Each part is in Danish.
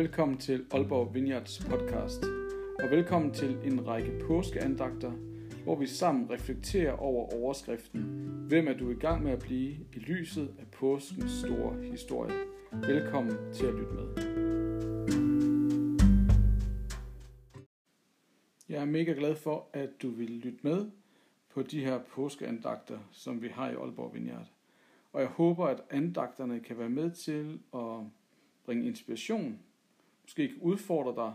Velkommen til Aalborg Vineyards podcast. Og velkommen til en række påskeandagter, hvor vi sammen reflekterer over overskriften Hvem er du i gang med at blive i lyset af påskens store historie? Velkommen til at lytte med. Jeg er mega glad for, at du vil lytte med på de her påskeandagter, som vi har i Aalborg Vineyard. Og jeg håber, at andagterne kan være med til at bringe inspiration, måske kan udfordre dig,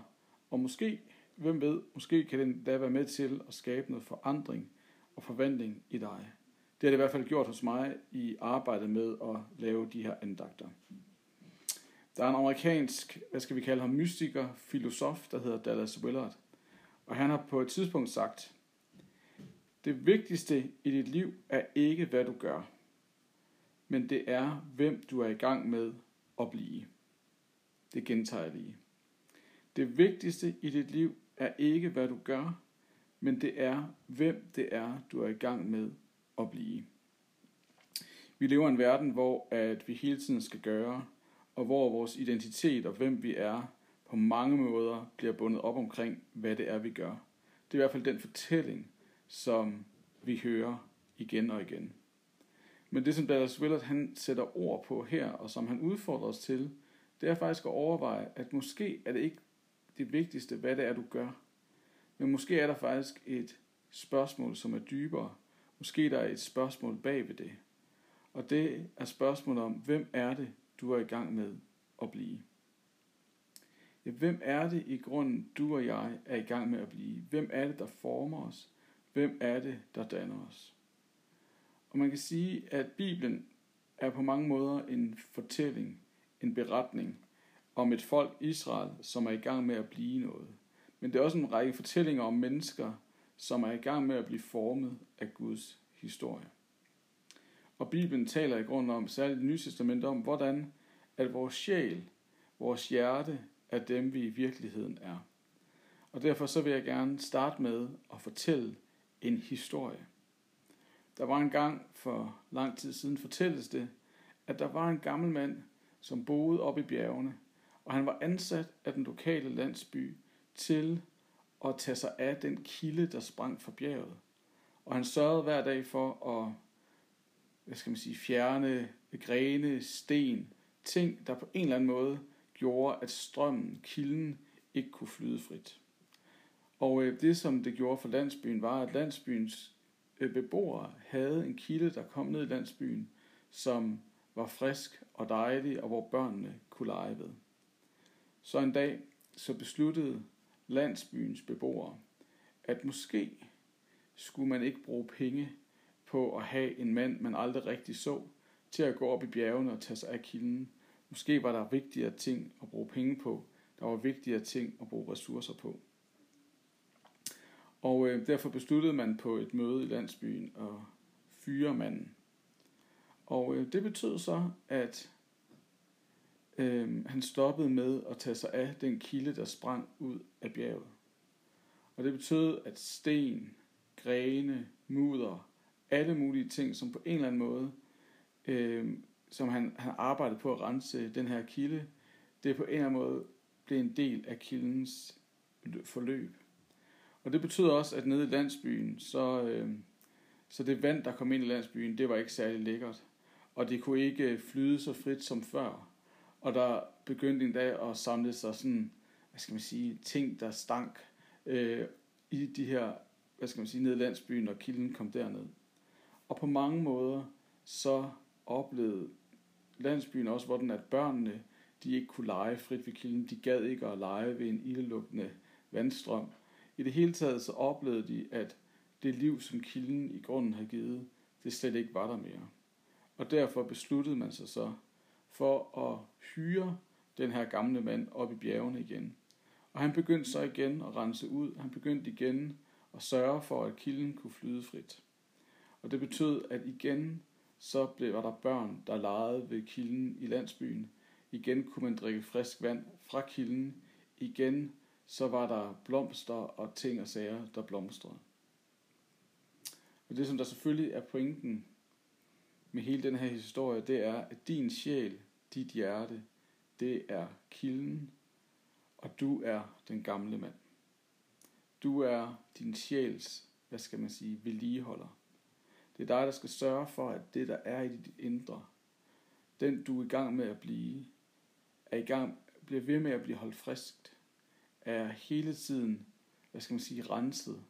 og måske, hvem ved, måske kan den da være med til at skabe noget forandring og forvandling i dig. Det har det i hvert fald gjort hos mig i arbejdet med at lave de her andagter. Der er en amerikansk, hvad skal vi kalde ham, mystiker, filosof, der hedder Dallas Willard. Og han har på et tidspunkt sagt, det vigtigste i dit liv er ikke, hvad du gør, men det er, hvem du er i gang med at blive. Det gentager jeg lige. Det vigtigste i dit liv er ikke, hvad du gør, men det er, hvem det er, du er i gang med at blive. Vi lever i en verden, hvor at vi hele tiden skal gøre, og hvor vores identitet og hvem vi er, på mange måder bliver bundet op omkring, hvad det er, vi gør. Det er i hvert fald den fortælling, som vi hører igen og igen. Men det, som Dallas Willard han sætter ord på her, og som han udfordrer os til, det er faktisk at overveje, at måske er det ikke det vigtigste, hvad det er, du gør. Men måske er der faktisk et spørgsmål, som er dybere. Måske der er et spørgsmål bag ved det. Og det er spørgsmålet om, hvem er det, du er i gang med at blive? Ja, hvem er det i grunden, du og jeg er i gang med at blive? Hvem er det, der former os? Hvem er det, der danner os? Og man kan sige, at Bibelen er på mange måder en fortælling en beretning om et folk Israel, som er i gang med at blive noget. Men det er også en række fortællinger om mennesker, som er i gang med at blive formet af Guds historie. Og Bibelen taler i grunden om, særligt det nye testament, om hvordan at vores sjæl, vores hjerte, er dem vi i virkeligheden er. Og derfor så vil jeg gerne starte med at fortælle en historie. Der var en gang for lang tid siden fortælles det, at der var en gammel mand, som boede oppe i bjergene, og han var ansat af den lokale landsby til at tage sig af den kilde, der sprang fra bjerget. Og han sørgede hver dag for at hvad skal man sige, fjerne grene, sten, ting, der på en eller anden måde gjorde, at strømmen, kilden, ikke kunne flyde frit. Og øh, det, som det gjorde for landsbyen, var, at landsbyens øh, beboere havde en kilde, der kom ned i landsbyen, som var frisk og dejlig, og hvor børnene kunne lege ved. Så en dag så besluttede landsbyens beboere, at måske skulle man ikke bruge penge på at have en mand, man aldrig rigtig så, til at gå op i bjergene og tage sig af kilden. Måske var der vigtigere ting at bruge penge på. Der var vigtigere ting at bruge ressourcer på. Og øh, derfor besluttede man på et møde i landsbyen at fyre manden. Og øh, det betød så, at øh, han stoppede med at tage sig af den kilde, der sprang ud af bjerget. Og det betød, at sten, grene, mudder, alle mulige ting, som på en eller anden måde, øh, som han, han arbejdede på at rense den her kilde, det på en eller anden måde blev en del af kildens forløb. Og det betød også, at nede i landsbyen, så, øh, så det vand, der kom ind i landsbyen, det var ikke særlig lækkert og det kunne ikke flyde så frit som før. Og der begyndte en dag at samle sig sådan, hvad skal man sige, ting, der stank øh, i de her, hvad skal man sige, ned i landsbyen, og kilden kom derned. Og på mange måder, så oplevede landsbyen også, hvordan at børnene, de ikke kunne lege frit ved kilden. De gad ikke at lege ved en ildelugtende vandstrøm. I det hele taget så oplevede de, at det liv, som kilden i grunden havde givet, det slet ikke var der mere. Og derfor besluttede man sig så for at hyre den her gamle mand op i bjergene igen. Og han begyndte så igen at rense ud. Han begyndte igen at sørge for, at kilden kunne flyde frit. Og det betød, at igen så blev, var der børn, der legede ved kilden i landsbyen. Igen kunne man drikke frisk vand fra kilden. Igen så var der blomster og ting og sager, der blomstrede. Og det, som der selvfølgelig er pointen med hele den her historie, det er, at din sjæl, dit hjerte, det er kilden, og du er den gamle mand. Du er din sjæls, hvad skal man sige, vedligeholder. Det er dig, der skal sørge for, at det, der er i dit indre, den du er i gang med at blive, er i gang, bliver ved med at blive holdt friskt, er hele tiden, hvad skal man sige, renset,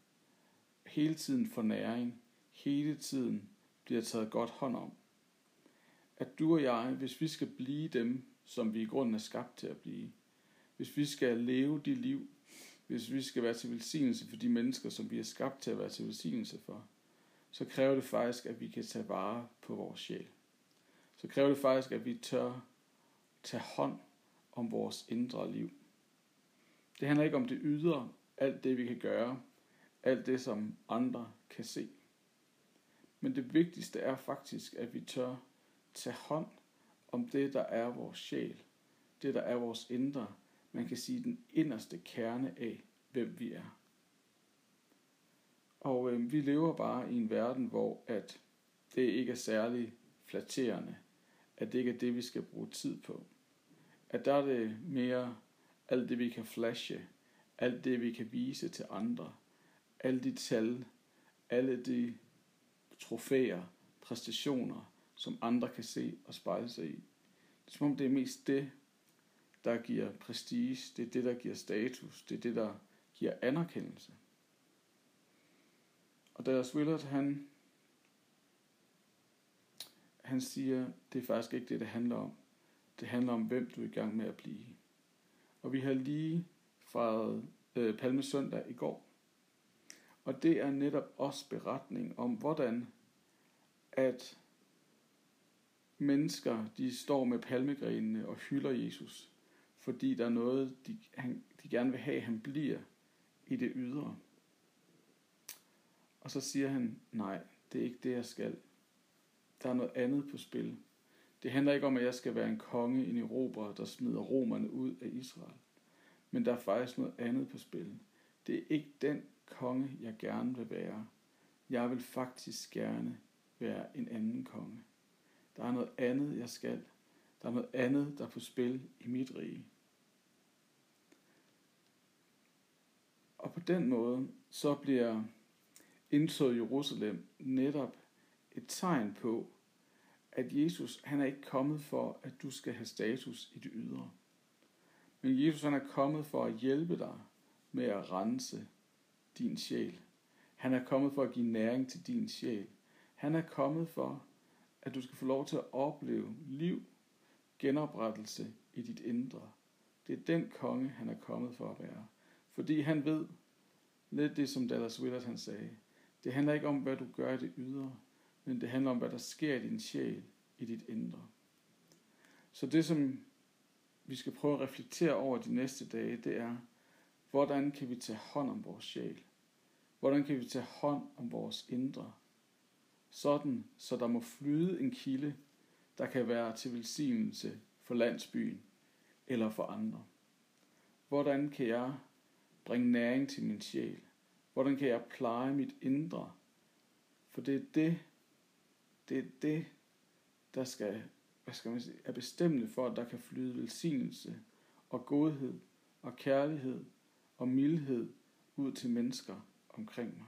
hele tiden for næring, hele tiden bliver taget godt hånd om. At du og jeg, hvis vi skal blive dem, som vi i grunden er skabt til at blive, hvis vi skal leve det liv, hvis vi skal være til velsignelse for de mennesker, som vi er skabt til at være til velsignelse for, så kræver det faktisk, at vi kan tage vare på vores sjæl. Så kræver det faktisk, at vi tør tage hånd om vores indre liv. Det handler ikke om det ydre, alt det vi kan gøre, alt det som andre kan se. Men det vigtigste er faktisk, at vi tør tage hånd om det, der er vores sjæl, det, der er vores indre, man kan sige den inderste kerne af, hvem vi er. Og øh, vi lever bare i en verden, hvor at det ikke er særlig flatterende, at det ikke er det, vi skal bruge tid på. At der er det mere alt det, vi kan flashe, alt det, vi kan vise til andre, alle de tal, alle de trofæer, præstationer, som andre kan se og spejle sig i. Det er som om det er mest det, der giver prestige, det er det, der giver status, det er det, der giver anerkendelse. Og Dallas Willard, han, han siger, det er faktisk ikke det, det handler om. Det handler om, hvem du er i gang med at blive. Og vi har lige fejret øh, Palmesøndag i går. Og det er netop også beretning om, hvordan at mennesker, de står med palmegrenene og hylder Jesus, fordi der er noget, de, han, de gerne vil have, han bliver i det ydre. Og så siger han, nej, det er ikke det, jeg skal. Der er noget andet på spil. Det handler ikke om, at jeg skal være en konge, en erobrer, der smider romerne ud af Israel. Men der er faktisk noget andet på spil. Det er ikke den konge, jeg gerne vil være. Jeg vil faktisk gerne være en anden konge. Der er noget andet, jeg skal. Der er noget andet, der er på spil i mit rige. Og på den måde, så bliver indtog Jerusalem netop et tegn på, at Jesus han er ikke kommet for, at du skal have status i det ydre. Men Jesus han er kommet for at hjælpe dig med at rense din sjæl. Han er kommet for at give næring til din sjæl. Han er kommet for, at du skal få lov til at opleve liv, genoprettelse i dit indre. Det er den konge, han er kommet for at være. Fordi han ved, lidt det som Dallas Willard han sagde, det handler ikke om, hvad du gør i det ydre, men det handler om, hvad der sker i din sjæl, i dit indre. Så det, som vi skal prøve at reflektere over de næste dage, det er, hvordan kan vi tage hånd om vores sjæl? Hvordan kan vi tage hånd om vores indre? Sådan, så der må flyde en kilde, der kan være til velsignelse for landsbyen eller for andre. Hvordan kan jeg bringe næring til min sjæl? Hvordan kan jeg pleje mit indre? For det er det, det er det, der skal, hvad skal man sige, er bestemmende for, at der kan flyde velsignelse og godhed og kærlighed og mildhed ud til mennesker omkring mig.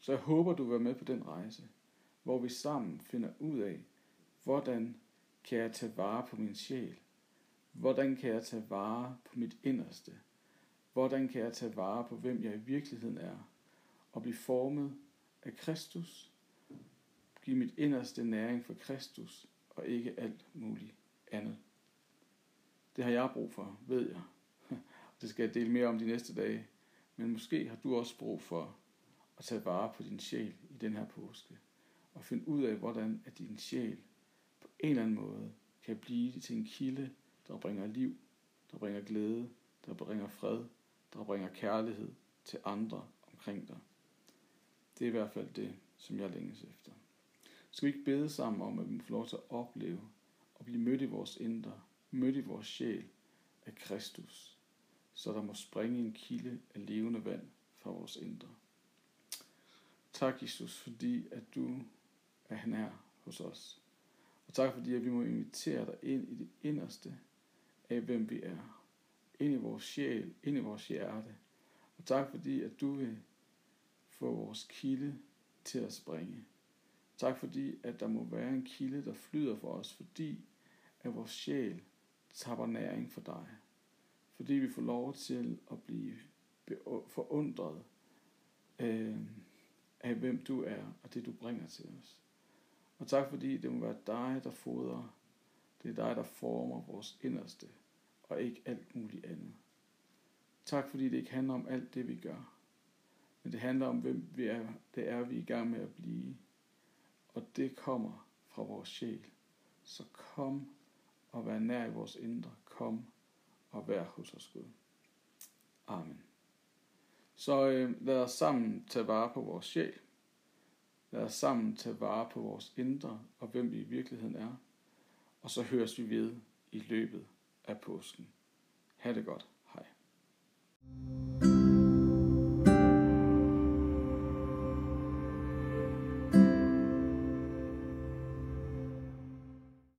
Så jeg håber, du vil være med på den rejse, hvor vi sammen finder ud af, hvordan kan jeg tage vare på min sjæl? Hvordan kan jeg tage vare på mit inderste? Hvordan kan jeg tage vare på, hvem jeg i virkeligheden er, og blive formet af Kristus, give mit inderste næring for Kristus, og ikke alt muligt andet. Det har jeg brug for, ved jeg. Det skal jeg dele mere om de næste dage. Men måske har du også brug for at tage vare på din sjæl i den her påske. Og finde ud af, hvordan at din sjæl på en eller anden måde kan blive til en kilde, der bringer liv, der bringer glæde, der bringer fred, der bringer kærlighed til andre omkring dig. Det er i hvert fald det, som jeg længes efter. Skal vi ikke bede sammen om, at vi får lov til at opleve og blive mødt i vores indre, mødt i vores sjæl af Kristus, så der må springe en kilde af levende vand fra vores indre. Tak, Jesus, fordi at du er hos os. Og tak fordi, at vi må invitere dig ind i det inderste af, hvem vi er. Ind i vores sjæl, ind i vores hjerte. Og tak fordi, at du vil få vores kilde til at springe. Tak fordi, at der må være en kilde, der flyder for os, fordi at vores sjæl tapper næring for dig. Fordi vi får lov til at blive forundret øh, af, hvem du er og det, du bringer til os. Og tak fordi det må være dig, der fodrer. Det er dig, der former vores inderste, og ikke alt muligt andet. Tak fordi det ikke handler om alt det, vi gør, men det handler om, hvem vi er, det er, vi er i gang med at blive. Og det kommer fra vores sjæl. Så kom og vær nær i vores indre. Kom og vær hos os, Gud. Amen. Så øh, lad os sammen tage vare på vores sjæl. Lad os sammen tage vare på vores indre og hvem vi i virkeligheden er. Og så høres vi ved i løbet af påsken. Ha' det godt. Hej.